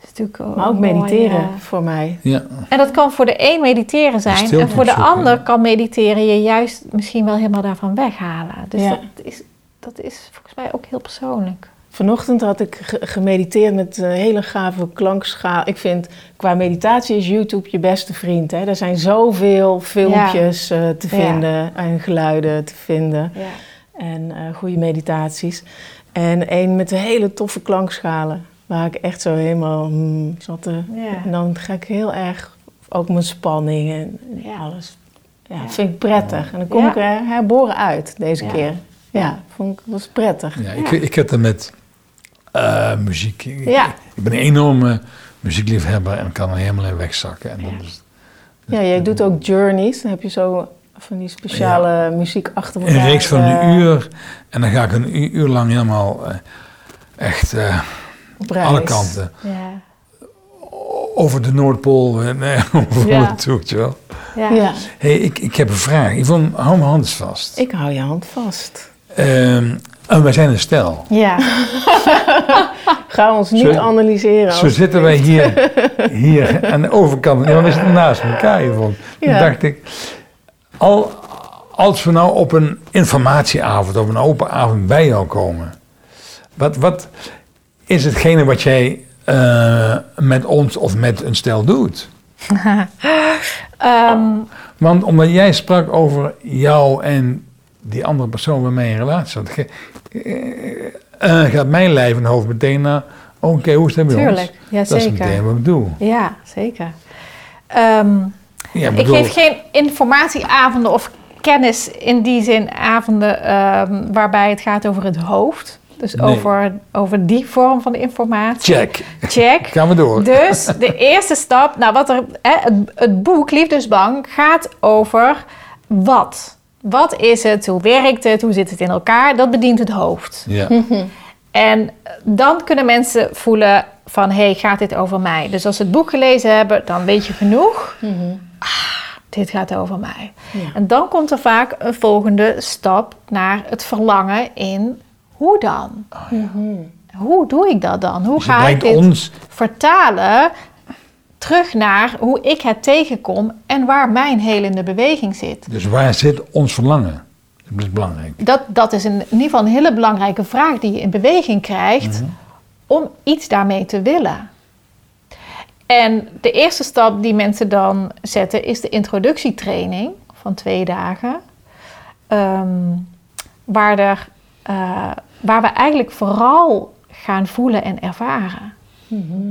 is natuurlijk maar ook mooi, mediteren eh, voor mij. Ja. en dat kan voor de een mediteren zijn. En voor de ander kan mediteren je juist misschien wel helemaal daarvan weghalen. Dus Ja. dat, is, dat is volgens mij ook heel persoonlijk. Vanochtend had ik ge- gemediteerd met een hele gave klankschaal. Ik vind qua meditatie is YouTube je beste vriend. Hè? Er zijn zoveel filmpjes eh, te Ja. vinden en geluiden te vinden. Ja. En eh, goede meditaties. En een met hele toffe klankschalen. Waar ik echt zo helemaal hmm, zat te... Ja. En dan ga ik heel erg... Ook mijn spanning en Ja. alles. Ja, Ja. vind ik prettig. En dan kom Ja. ik er herboren uit deze Ja. keer. Ja, Ja. vond ik, was prettig. Ja, ik, ik heb het met eh, muziek. Ik, Ja. ik ben een enorme muziekliefhebber en kan er helemaal in wegzakken. En dat is, Ja, jij doet ook journeys. Dan heb je zo van die speciale muziek achter elkaar. een reeks van eh, een uur. En dan ga ik een uur, lang helemaal eh, echt eh, alle kanten. Ja. Over de Noordpool, eh, nee, over Ja. je wel. Ja. Ja, Hey, ik, ik heb een vraag. Yvonne, hou mijn hand eens vast. ik hou je hand vast. Ehm, en wij zijn een stel. Ja. Ga ons niet Zo- analyseren. Zo zitten wij hier, hier aan de overkant. En dan is het naast elkaar. Toen Ja. dacht ik, al, als we nou op een informatieavond, op een open avond bij jou komen. Wat, wat is hetgene wat jij eh, met ons of met een stel doet? Ehm, Want omdat jij sprak over jou en die andere persoon waarmee je in relatie zat, eh, gaat mijn lijf en hoofd meteen naar, oké, hoe is dat bij Tuurlijk, ons? ja, Dat is meteen wat ik doe. ja, zeker. Ehm, Ja, ik bedoel, geef geen informatieavonden of kennis in die zin avonden ehm, waarbij het gaat over het hoofd. Dus Nee. over, over die vorm van informatie. check. Check. Gaan we door. Dus de eerste stap, nou wat er, hè, het, het boek Liefdesbank gaat over wat. Wat is het? Hoe werkt het? Hoe zit het in elkaar? Dat bedient het hoofd. Ja. En dan kunnen mensen voelen van, hé, hey, gaat dit over mij? Dus als ze het boek gelezen hebben, dan weet je genoeg. Ah, dit gaat over mij. Ja. En dan komt er vaak een volgende stap naar het verlangen in hoe dan? hoe doe ik dat dan? Hoe Dus ga ik dit ons, vertalen terug naar hoe ik het tegenkom en waar mijn helende beweging zit? dus waar zit ons verlangen? Dat is belangrijk. Dat, dat is in, ieder geval een hele belangrijke vraag die je in beweging krijgt om iets daarmee te willen. En de eerste stap die mensen dan zetten is de introductietraining van twee dagen. Ehm, waar, er, eh, waar we eigenlijk vooral gaan voelen en ervaren.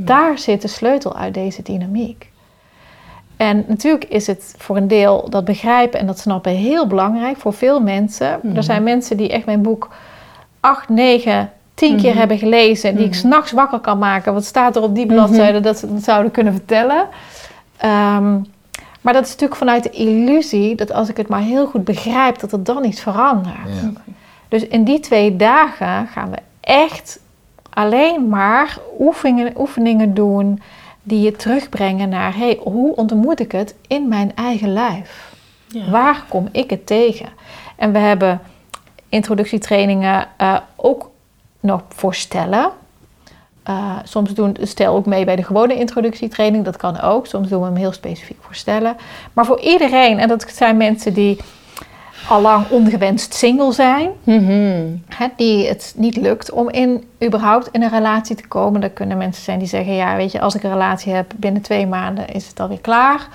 Daar zit de sleutel uit deze dynamiek. En natuurlijk is het voor een deel dat begrijpen en dat snappen heel belangrijk voor veel mensen. Er zijn mensen die echt mijn boek acht, negen, tien keer hebben gelezen. Die ik s'nachts wakker kan maken. Wat staat er op die bladzijde dat ze het zouden kunnen vertellen. Ehm, maar dat is natuurlijk vanuit de illusie dat als ik het maar heel goed begrijp, dat er dan iets verandert. Ja. Dus in die twee dagen gaan we echt alleen maar oefeningen, oefeningen doen die je terugbrengen naar hey, hoe ontmoet ik het in mijn eigen lijf? Ja. Waar kom ik het tegen? En we hebben introductietrainingen eh, ook nog voor stellen. Eh, soms doen stel ook mee bij de gewone introductietraining, dat kan ook. Soms doen we hem heel specifiek voor stellen. Maar voor iedereen, en dat zijn mensen die al lang ongewenst single zijn, hè, die het niet lukt om in, überhaupt in een relatie te komen. Er kunnen mensen zijn die zeggen, ja weet je, als ik een relatie heb, binnen twee maanden is het alweer klaar.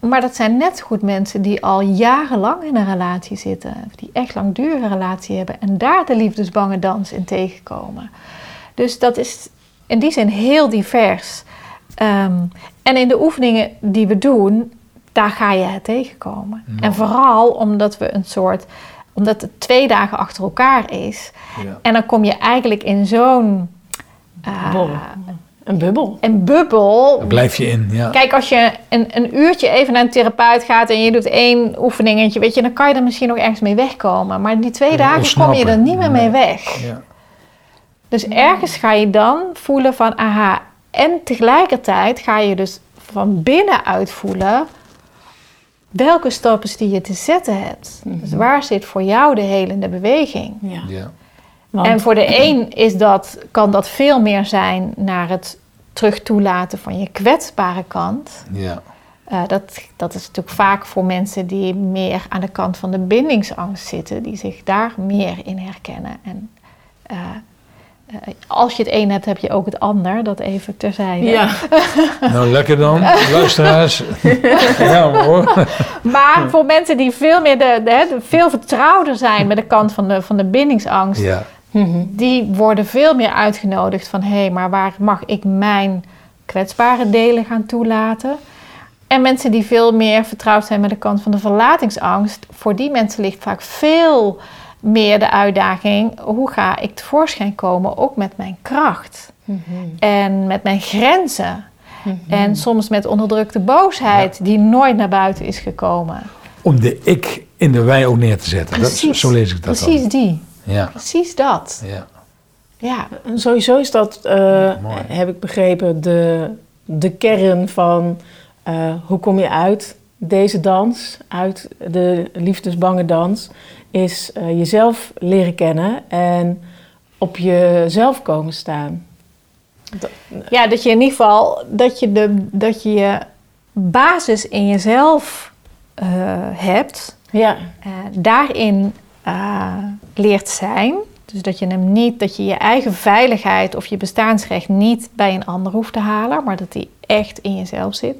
Maar dat zijn net zo goed mensen die al jarenlang in een relatie zitten. Of die echt langdurige relatie hebben en daar de liefdesbange dans in tegenkomen. Dus dat is in die zin heel divers. Ehm, en in de oefeningen die we doen, daar ga je het tegenkomen. En vooral omdat we een soort, omdat het twee dagen achter elkaar is. Ja. En dan kom je eigenlijk in zo'n eh. Een bubbel. een bubbel. Daar blijf je in. Ja. Kijk, als je een, een uurtje even naar een therapeut gaat en je doet één oefeningetje, weet je, dan kan je er misschien nog ergens mee wegkomen. Maar die twee dagen kom je er niet meer mee weg. Ja. Dus ergens ga je dan voelen van aha. En tegelijkertijd ga je dus van binnenuit voelen welke stappen die je te zetten hebt. Dus waar zit voor jou de helende beweging? Ja. Ja. Want- En voor de een is dat, kan dat veel meer zijn naar het terug toelaten van je kwetsbare kant. Ja. Eh, dat, dat is natuurlijk vaak voor mensen die meer aan de kant van de bindingsangst zitten, die zich daar meer in herkennen. En eh, als je het een hebt, heb je ook het ander. Dat even terzijde. ja. Nou, lekker dan. Luisteraars. ja hoor. Maar voor mensen die veel meer de, de, de- veel vertrouwder zijn met de kant van de, van de bindingsangst, Ja. die worden veel meer uitgenodigd van hé, hey, maar waar mag ik mijn kwetsbare delen gaan toelaten? En mensen die veel meer vertrouwd zijn met de kant van de verlatingsangst, voor die mensen ligt vaak veel meer de uitdaging: hoe ga ik tevoorschijn komen, ook met mijn kracht en met mijn grenzen. En soms met onderdrukte boosheid die nooit naar buiten is gekomen. Om de ik in de wij ook neer te zetten. Dat, Precies, zo lees ik dat precies dan. die. Ja. Precies dat. Ja. Ja, En Sowieso is dat, eh, heb ik begrepen, de, de kern van eh, hoe kom je uit deze dans, uit de liefdesbange dans, is eh, jezelf leren kennen en op jezelf komen staan. Ja, dat je in ieder geval dat je de dat je, je basis in jezelf eh, hebt, Ja, daarin eh, leert zijn. Dus dat je hem niet, dat je je eigen veiligheid of je bestaansrecht niet bij een ander hoeft te halen, maar dat die echt in jezelf zit.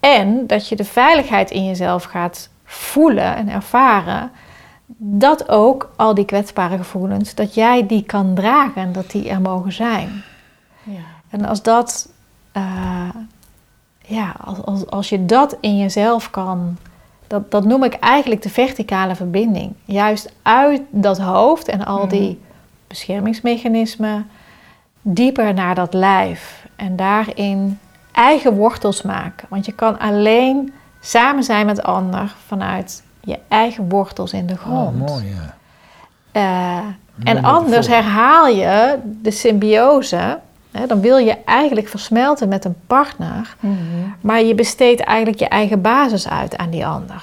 En dat je de veiligheid in jezelf gaat voelen en ervaren. Dat ook al die kwetsbare gevoelens, dat jij die kan dragen en dat die er mogen zijn. ja. En als dat, eh, ja, als, als, als je dat in jezelf kan, dat, dat noem ik eigenlijk de verticale verbinding. Juist uit dat hoofd en al die beschermingsmechanismen, dieper naar dat lijf. En daarin eigen wortels maken. Want je kan alleen samen zijn met ander vanuit je eigen wortels in de Oh, grond. mooi, ja. Eh, en anders herhaal je de symbiose. Hè, dan wil je eigenlijk versmelten met een partner. Maar je besteedt eigenlijk je eigen basis uit aan die ander.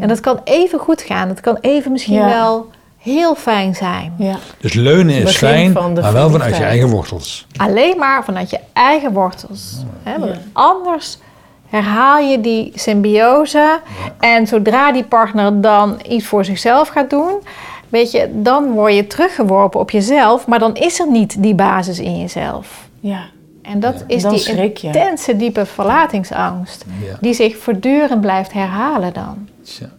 En dat kan even goed gaan. Dat kan even misschien Ja. wel heel fijn zijn. Ja. Dus leunen is Begin fijn, maar wel vanuit je eigen wortels. Alleen maar vanuit je eigen wortels. Hè? Want Ja. Anders herhaal je die symbiose. En zodra die partner dan iets voor zichzelf gaat doen, weet je, dan word je teruggeworpen op jezelf. Maar dan is er niet die basis in jezelf. ja. En dat is Dan die intense, diepe verlatingsangst. Ja. Die zich voortdurend blijft herhalen dan. Tja. En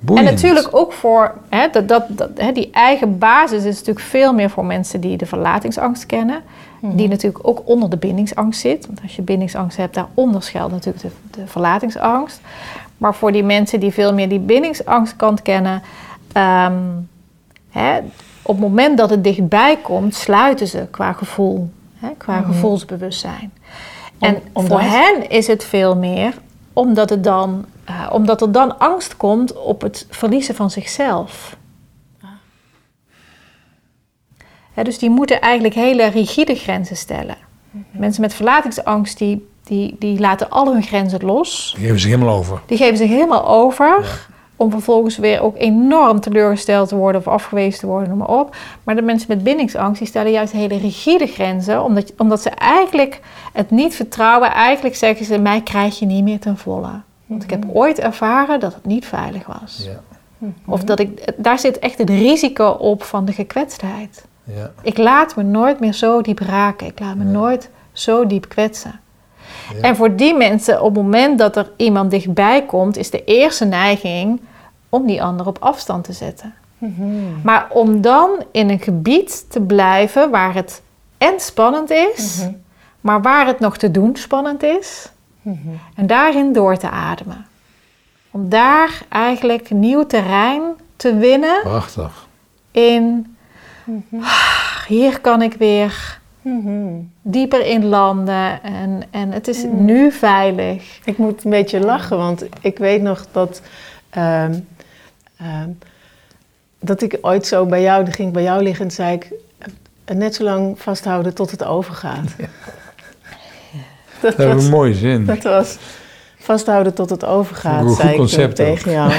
Boeiend. natuurlijk ook voor hè, dat, dat, dat, hè, die eigen basis is natuurlijk veel meer voor mensen die de verlatingsangst kennen. Die natuurlijk ook onder de bindingsangst zit. Want als je bindingsangst hebt, daaronder schuilt natuurlijk de, de verlatingsangst. Maar voor die mensen die veel meer die bindingsangstkant kennen, ehm, hè, op het moment dat het dichtbij komt, sluiten ze qua gevoel, hè, qua gevoelsbewustzijn. En omdat? voor hen is het veel meer omdat, het dan, eh, omdat er dan angst komt op het verliezen van zichzelf. Hè, dus die moeten eigenlijk hele rigide grenzen stellen. Mensen met verlatingsangst die, die, die laten al hun grenzen los. Die geven zich helemaal over. Die geven zich helemaal over. Om vervolgens weer ook enorm teleurgesteld te worden of afgewezen te worden, noem maar op. Maar de mensen met bindingsangst die stellen juist hele rigide grenzen. Omdat, omdat ze eigenlijk het niet vertrouwen. Eigenlijk zeggen ze, mij krijg je niet meer ten volle. Want ik heb ooit ervaren dat het niet veilig was. Ja. Of dat ik, daar zit echt het risico op van de gekwetstheid. Ja. Ik laat me nooit meer zo diep raken. Ik laat me nooit zo diep kwetsen. Ja. En voor die mensen, op het moment dat er iemand dichtbij komt, is de eerste neiging om die ander op afstand te zetten. Maar om dan in een gebied te blijven waar het en spannend is, maar waar het nog te doen spannend is, en daarin door te ademen. Om daar eigenlijk nieuw terrein te winnen Prachtig. in "Ah, hier kan ik weer dieper in landen en, en het is nu veilig. Ik moet een beetje lachen, want ik weet nog dat, ehm, ehm, dat ik ooit zo bij jou, dan ging ik bij jou liggen en zei ik, eh, net zo lang vasthouden tot het overgaat. Dat, Dat is was, een mooie zin. dat was vasthouden tot het overgaat, Een goed zei ik concept tegen jou.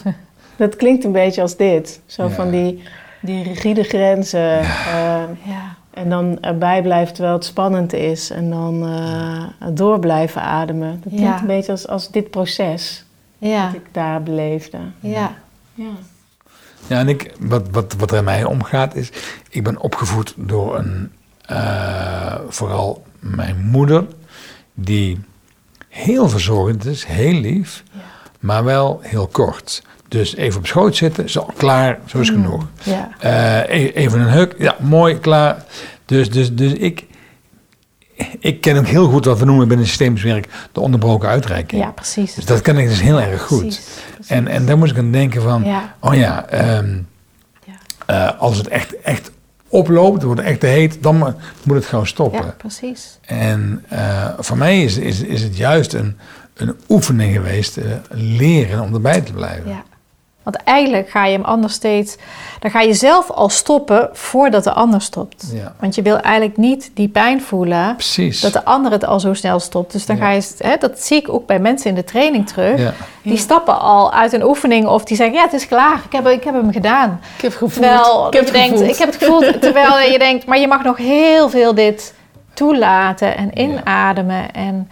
dat klinkt een beetje als dit. Zo Ja. van die, die rigide grenzen. ehm, Ja, en dan erbij blijven terwijl het spannend is. En dan eh, door blijven ademen. Dat klinkt Ja. een beetje als, als dit proces ja, dat ik daar beleefde. ja. Ja. Ja, en ik, wat, wat, wat er in mij omgaat is, ik ben opgevoed door een, eh, vooral mijn moeder, die heel verzorgend is, heel lief, maar wel heel kort. Dus even op schoot zitten, zo, klaar, zo is genoeg. ja. Eh, e- even een huk, ja, mooi, klaar. Dus, dus, dus ik, ik ken ook heel goed wat we noemen binnen systemisch werk de onderbroken uitreiking. Ja, precies. Dus dat ken ik dus heel erg goed. Precies, precies. En, en daar moest ik aan denken van, Ja. oh ja, ehm, Ja. eh, als het echt, echt oploopt, het wordt echt te heet, dan mo- moet het gewoon stoppen. Ja, precies. En eh, voor mij is, is, is het juist een, een oefening geweest, leren om erbij te blijven. Ja. Want eigenlijk ga je hem anders steeds... Dan ga je zelf al stoppen voordat de ander stopt. Ja. Want je wil eigenlijk niet die pijn voelen... Precies. dat de ander het al zo snel stopt. Dus dan Ja. ga je... Hè, dat zie ik ook bij mensen in de training terug. Ja. Die stappen al uit een oefening of die zeggen... ja, het is klaar, ik heb, ik heb hem gedaan. Ik heb gevoeld. Terwijl ik heb je het denkt, gevoeld. ik heb het gevoeld. Terwijl je denkt, maar je mag nog heel veel dit toelaten en inademen. En,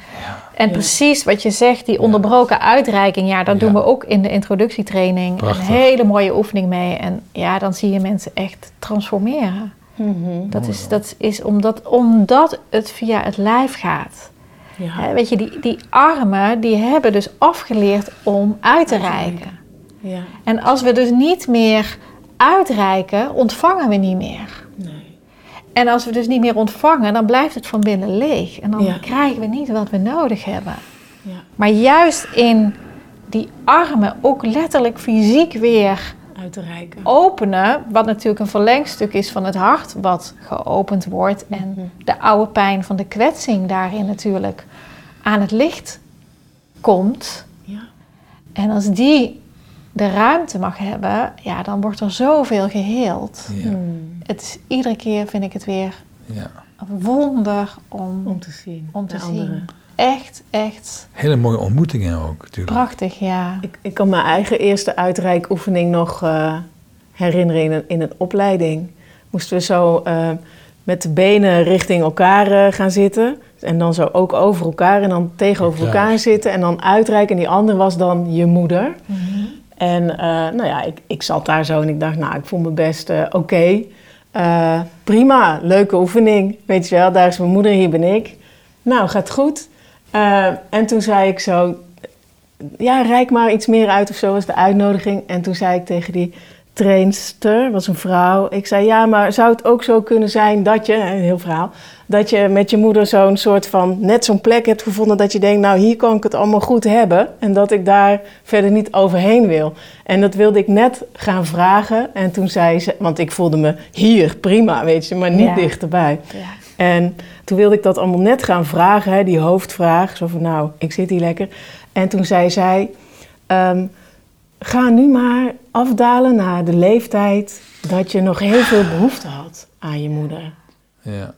en precies wat je zegt, die onderbroken uitreiking. Ja, daar Ja. doen we ook in de introductietraining Prachtig. een hele mooie oefening mee. En ja, dan zie je mensen echt transformeren. Mhm. Dat is, dat is omdat, omdat het via het lijf gaat. Ja. Hè, weet je, die, die armen die hebben dus afgeleerd om uit te reiken. Ja. En als we dus niet meer uitreiken, ontvangen we niet meer. En als we dus niet meer ontvangen, dan blijft het van binnen leeg. En dan Ja. krijgen we niet wat we nodig hebben. Ja. Maar juist in die armen ook letterlijk fysiek weer Uit te reiken. openen, wat natuurlijk een verlengstuk is van het hart wat geopend wordt en de oude pijn van de kwetsing daarin natuurlijk aan het licht komt. Ja. En als die de ruimte mag hebben, ja, dan wordt er zoveel geheeld. Ja. Hmm. Het is iedere keer vind ik het weer Ja. een wonder om, Om te zien. om te zien. anderen. Echt, echt Hele mooie ontmoetingen ook, natuurlijk. prachtig, ja. Ik, ik kan mijn eigen eerste uitreikoefening nog, eh, herinneren in een, in een opleiding. Moesten we zo eh, met de benen richting elkaar eh, gaan zitten. En dan zo ook over elkaar en dan tegenover elkaar zitten. En dan uitreiken. En die ander was dan je moeder. En eh, nou ja, ik, ik zat daar zo en ik dacht, nou, ik voel me best eh, oké. Eh, prima, leuke oefening. Weet je wel, daar is mijn moeder, hier ben ik. Nou, gaat goed. En toen zei ik zo, ja, reik maar iets meer uit of zo was de uitnodiging. En toen zei ik tegen die trainster, was een vrouw. Ik zei, ja, maar zou het ook zo kunnen zijn dat je, een heel verhaal, dat je met je moeder zo'n soort van, net zo'n plek hebt gevonden dat je denkt, nou, hier kan ik het allemaal goed hebben. En dat ik daar verder niet overheen wil. En dat wilde ik net gaan vragen. En toen zei ze, want ik voelde me hier, prima, weet je, maar niet Ja. dichterbij. Ja. En toen wilde ik dat allemaal net gaan vragen, hè, die hoofdvraag. Zo van, nou, ik zit hier lekker. En toen zei zij, ehm, ga nu maar afdalen naar de leeftijd dat je nog heel veel behoefte had aan je moeder. Ja.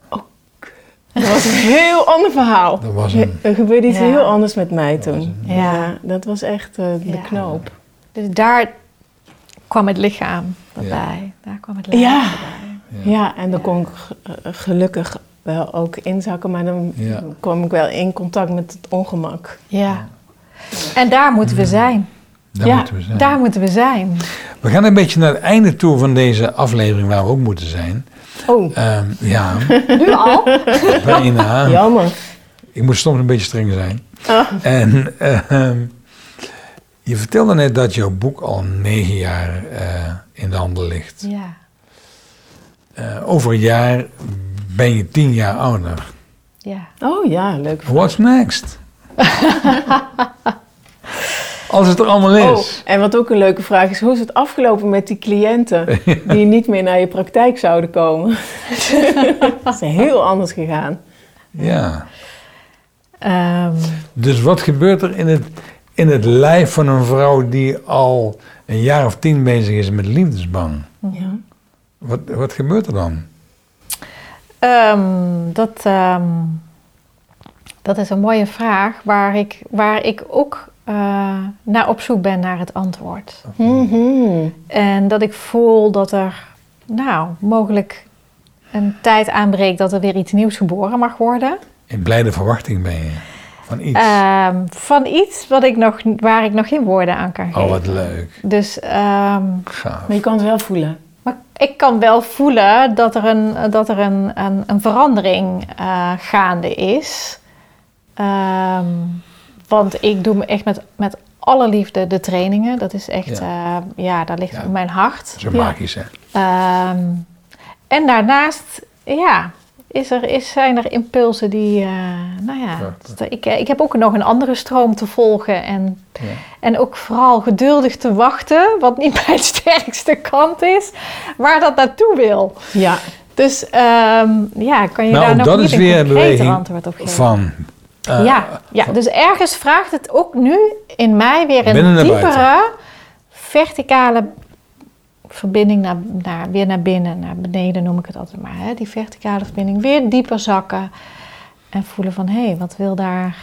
Dat was een heel ander verhaal. Dat was een- Er gebeurde iets Ja. heel anders met mij toen. een- Ja. Ja. dat was echt eh, de Ja. knoop. Dus daar kwam het lichaam Ja. bij. Daar kwam het lichaam Ja. bij. Ja, en dan kon ik eh, gelukkig wel ook inzakken, maar dan Ja. kwam ik wel in contact met het ongemak. Ja. En daar moeten we zijn. Daar Ja, moeten we zijn. Daar moeten we zijn. We gaan een beetje naar het einde toe van deze aflevering waar we ook moeten zijn. Oh, Ehm, ja, Nu al? bijna. jammer. Ik moet soms een beetje streng zijn. Ah. En ehm, je vertelde net dat jouw boek al negen jaar eh, in de handel ligt. Ja. Eh, over een jaar ben je tien jaar ouder. Ja. Oh ja, leuk. What's next? Als het er allemaal Oh, is. en wat ook een leuke vraag is, hoe is het afgelopen met die cliënten die niet meer naar je praktijk zouden komen? dat is heel anders gegaan. Ja. Ehm, Dus wat gebeurt er in het, in het lijf van een vrouw die al een jaar of tien bezig is met liefdesbang? Ja. Wat, wat gebeurt er dan? ehm, dat, ehm, dat is een mooie vraag waar ik, waar ik ook eh, naar op zoek ben naar het antwoord. Mhm. En dat ik voel dat er, nou, mogelijk een tijd aanbreekt dat er weer iets nieuws geboren mag worden. In blijde verwachting ben je van iets. Ehm, van iets wat ik nog, waar ik nog geen woorden aan kan geven. oh, wat leuk. Dus ehm, Gaaf. Maar je kan het wel voelen. maar ik kan wel voelen dat er een, dat er een, een, een verandering eh, gaande is. Ehm, want ik doe me echt met, met alle liefde de trainingen. Dat is echt, ja, ja daar ligt Ja. mijn hart. Zo Ja. magisch, hè? Ehm, en daarnaast, ja, is er, is, zijn er impulsen die, eh, nou ja, ik, ik heb ook nog een andere stroom te volgen en, Ja. en ook vooral geduldig te wachten, wat niet mijn sterkste kant is, waar dat naartoe wil. Ja. Dus ehm, ja, kan je Nou, daar nog dat niet is een weer een concreter beweging antwoord op geven? Van. Eh, ja, ja, dus ergens vraagt het ook nu in mij weer een diepere, verticale verbinding naar, naar, weer naar binnen, naar beneden noem ik het altijd maar. Hè? Die verticale verbinding, weer dieper zakken en voelen van hé, hey, wat, wil daar,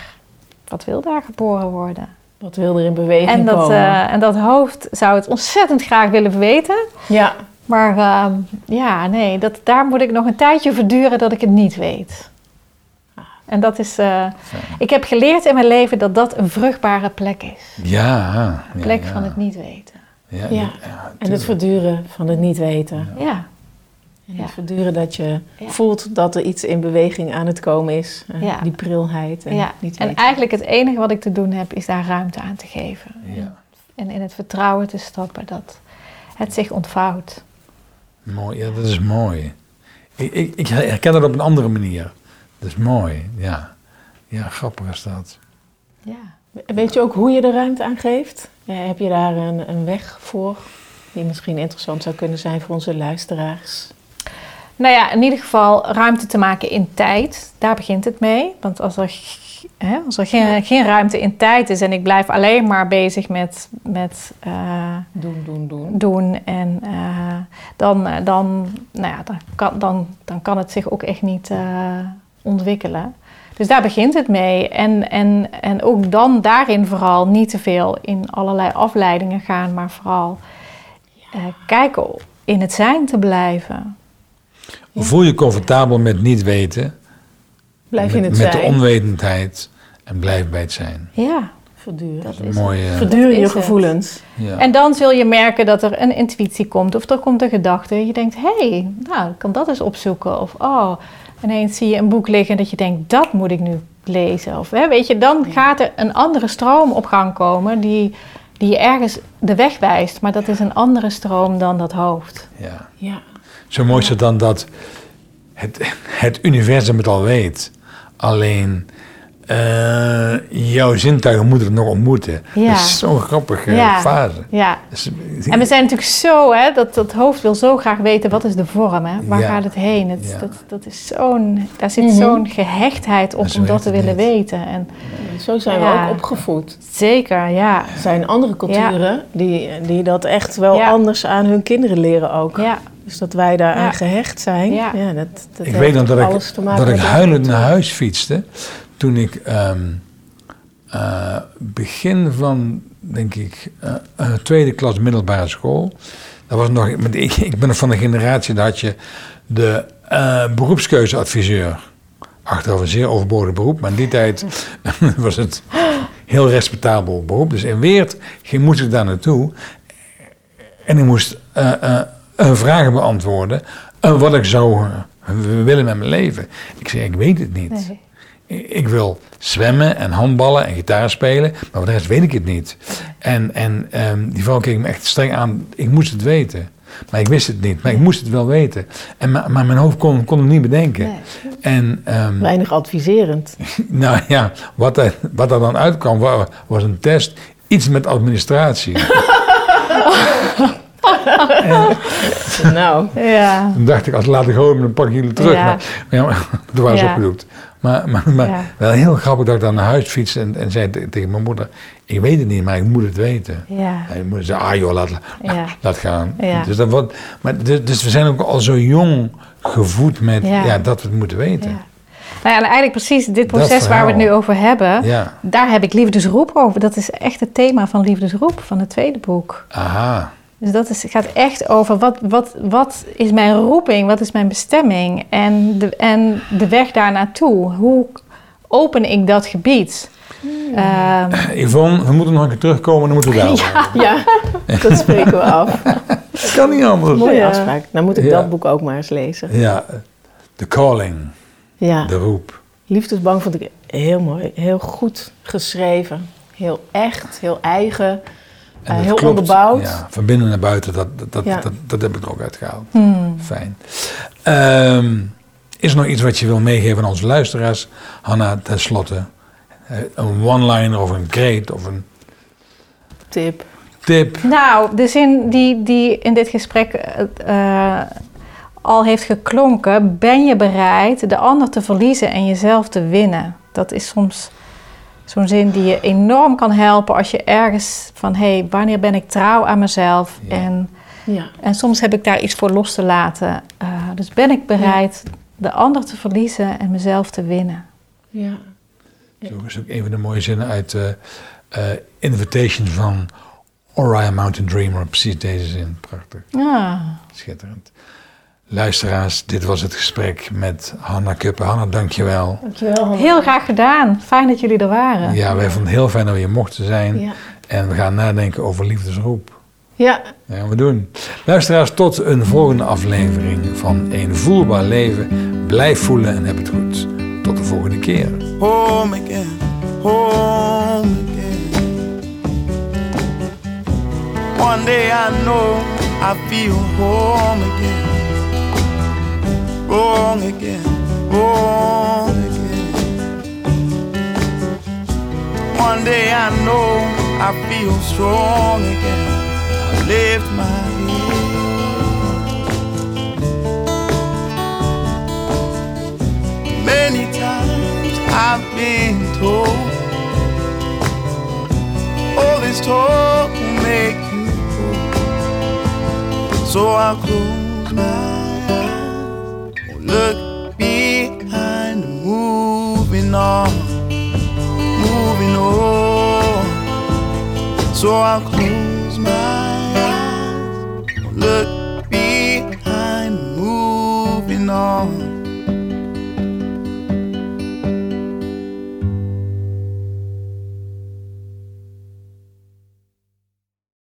wat wil daar geboren worden? Wat wil er in beweging En dat, komen? eh, en dat hoofd zou het ontzettend graag willen weten. ja. Maar ehm, ja, nee, dat, daar moet ik nog een tijdje verduren dat ik het niet weet. En dat is, eh, ik heb geleerd in mijn leven dat dat een vruchtbare plek is. Ja. Een ja, plek ja. van het niet weten. Ja, Ja. ja, En het verduren van het niet weten. Ja, En Ja. het verduren dat je Ja. voelt dat er iets in beweging aan het komen is. Ja. Die prilheid. En ja. niet En eigenlijk het enige wat ik te doen heb is daar ruimte aan te geven. Ja. En in het vertrouwen te stappen dat het zich ontvouwt. Mooi, ja, dat is mooi. Ik, ik, ik herken het op een andere manier. Dat is mooi, ja. Ja, grappig is dat. Ja. Weet je ook hoe je er ruimte aan geeft? Ja, heb je daar een, een weg voor? Die misschien interessant zou kunnen zijn voor onze luisteraars. Nou ja, in ieder geval ruimte te maken in tijd. Daar begint het mee. Want als er, hè, als er geen, geen ruimte in tijd is en ik blijf alleen maar bezig met, met eh, Doen, doen, doen. doen, en, eh, dan, eh, dan, nou ja, dan, kan, dan, dan kan het zich ook echt niet eh, ontwikkelen. Dus daar begint het mee. En, en, en ook dan daarin vooral niet te veel in allerlei afleidingen gaan, maar vooral eh, kijken in het zijn te blijven. Voel je comfortabel met niet weten, Blijf in met, het met de zijn. onwetendheid en blijf bij het zijn. Ja, Verduren. dat is mooie. Dat je het. gevoelens. Ja. En dan zul je merken dat er een intuïtie komt of er komt een gedachte. Je denkt, hé, hey, nou, ik kan dat eens opzoeken. Of, oh, ineens zie je een boek liggen dat je denkt, dat moet ik nu lezen. Of, hè, weet je, dan gaat er een andere stroom op gang komen die, die je ergens de weg wijst. Maar dat is een andere stroom dan dat hoofd. ja. Ja. Zo mooi is het dan dat het, het universum het al weet. Alleen eh, jouw zintuigen moeten het nog ontmoeten. Ja. Dat is zo'n grappige Ja. fase. Ja. Dus, En we zijn natuurlijk zo, hè, dat, dat hoofd wil zo graag weten wat is de vorm, hè? waar Ja. gaat het heen. Het, Ja. dat, dat is zo'n, daar zit Mhm. zo'n gehechtheid op om dat te willen niet. weten. En Zo zijn we ook opgevoed. zeker, ja. Er zijn andere culturen die, die dat echt wel Ja. anders aan hun kinderen leren ook. ja. Dus dat wij daar Ja. aan gehecht zijn. Ja. Ja. dat, dat ik weet nog dat ik, dat ik huilend naar huis fietste. Toen ik eh, begin van, denk ik, eh, eh, tweede klas middelbare school. Dat was nog, ik, ik ben van de generatie dat had je de eh, beroepskeuzeadviseur. Achteraf een zeer overbodig beroep, maar in die tijd was het heel respectabel beroep. Dus in Weert ging, moest ik daar naartoe. En ik moest vragen beantwoorden. wat ik zou willen met mijn leven. Ik zei, ik weet het niet. Ik- wil zwemmen en handballen en gitaar spelen, maar voor de rest weet ik het niet. En, en ehm, die vrouw keek me echt streng aan. Ik moest het weten. Maar ik wist het niet. Maar ik moest het wel weten. En, ma- maar mijn hoofd kon, kon het niet bedenken. Nee. En ehm, Weinig adviserend. nou ja, wat er, wat er dan uitkwam wa- was een test. Iets met administratie. nou, Ja. Toen dacht ik, als laat ik gewoon, dan pak ik jullie terug. Ja. Maar, maar, ja, maar toen waren ze Ja. opgedoekt. Maar, maar, maar Ja. wel heel grappig dat ik dan naar huis fietste en, en zei te- tegen mijn moeder... Ik weet het niet, maar ik moet het weten. Ja. En mijn moeder zei, ah joh, laat, Ja. laat gaan. Ja. Dus, dat wordt, maar, dus, dus we zijn ook al zo jong gevoed met Ja. dat we het moeten weten. Ja. Nou ja, en eigenlijk precies dit proces waar we het nu over hebben, Ja. daar heb ik liefdesroep over. Dat is echt het thema van liefdesroep van het tweede boek. Aha. Dus dat is, gaat echt over wat, wat, wat is mijn roeping, wat is mijn bestemming en de, en de weg daar naartoe. Hoe open ik dat gebied? Ehm, Yvonne, we moeten nog een keer terugkomen, dan moeten we daar. ja, dat spreken we af. Dat kan niet anders. Mooie Ja. afspraak. Nou moet ik Ja. dat boek ook maar eens lezen. Ja, de calling, Ja, de roep. Liefdesbang vond ik heel mooi. Heel goed geschreven. Heel echt, heel eigen. En eh, dat heel klopt. onderbouwd. Ja, van binnen naar buiten, dat, dat, Ja. dat, dat heb ik er ook uitgehaald. hmm. Fijn. Ehm, is er nog iets wat je wil meegeven aan onze luisteraars? Hanna, tenslotte. Eh, Een one-liner of een kreet of een Tip. tip. Nou, de zin die, die in dit gesprek eh, al heeft geklonken, ben je bereid de ander te verliezen en jezelf te winnen? Dat is soms zo'n zin die je enorm kan helpen als je ergens van, hé, hey, wanneer ben ik trouw aan mezelf? Ja. Ja. En, en soms heb ik daar iets voor los te laten. Eh, dus ben ik bereid de ander te verliezen en mezelf te winnen? ja. Zo is ook een van de mooie zinnen uit eh eh, Invitation van Orion Mountain Dreamer. Precies deze zin. Prachtig. Ah, Schitterend. Luisteraars, dit was het gesprek met Hanna Kuppen. Hanna, dankjewel. Dankjewel. Hanna. heel graag gedaan. Fijn dat jullie er waren. Ja, wij vonden het heel fijn dat we hier mochten zijn. Ja. En we gaan nadenken over liefdesroep. ja. Dat gaan we doen. Luisteraars, tot een volgende aflevering van Een Voelbaar Leven. Blijf voelen en heb het goed. Tot de volgende keer. home again, home again. One day I know I feel home again, wrong again, wrong again. One day I know I feel strong again. I lift my head. Many times I've been told all this talk will make you old. So I'll close my eyes, look behind, moving on, moving on. So I'll close my eyes, won't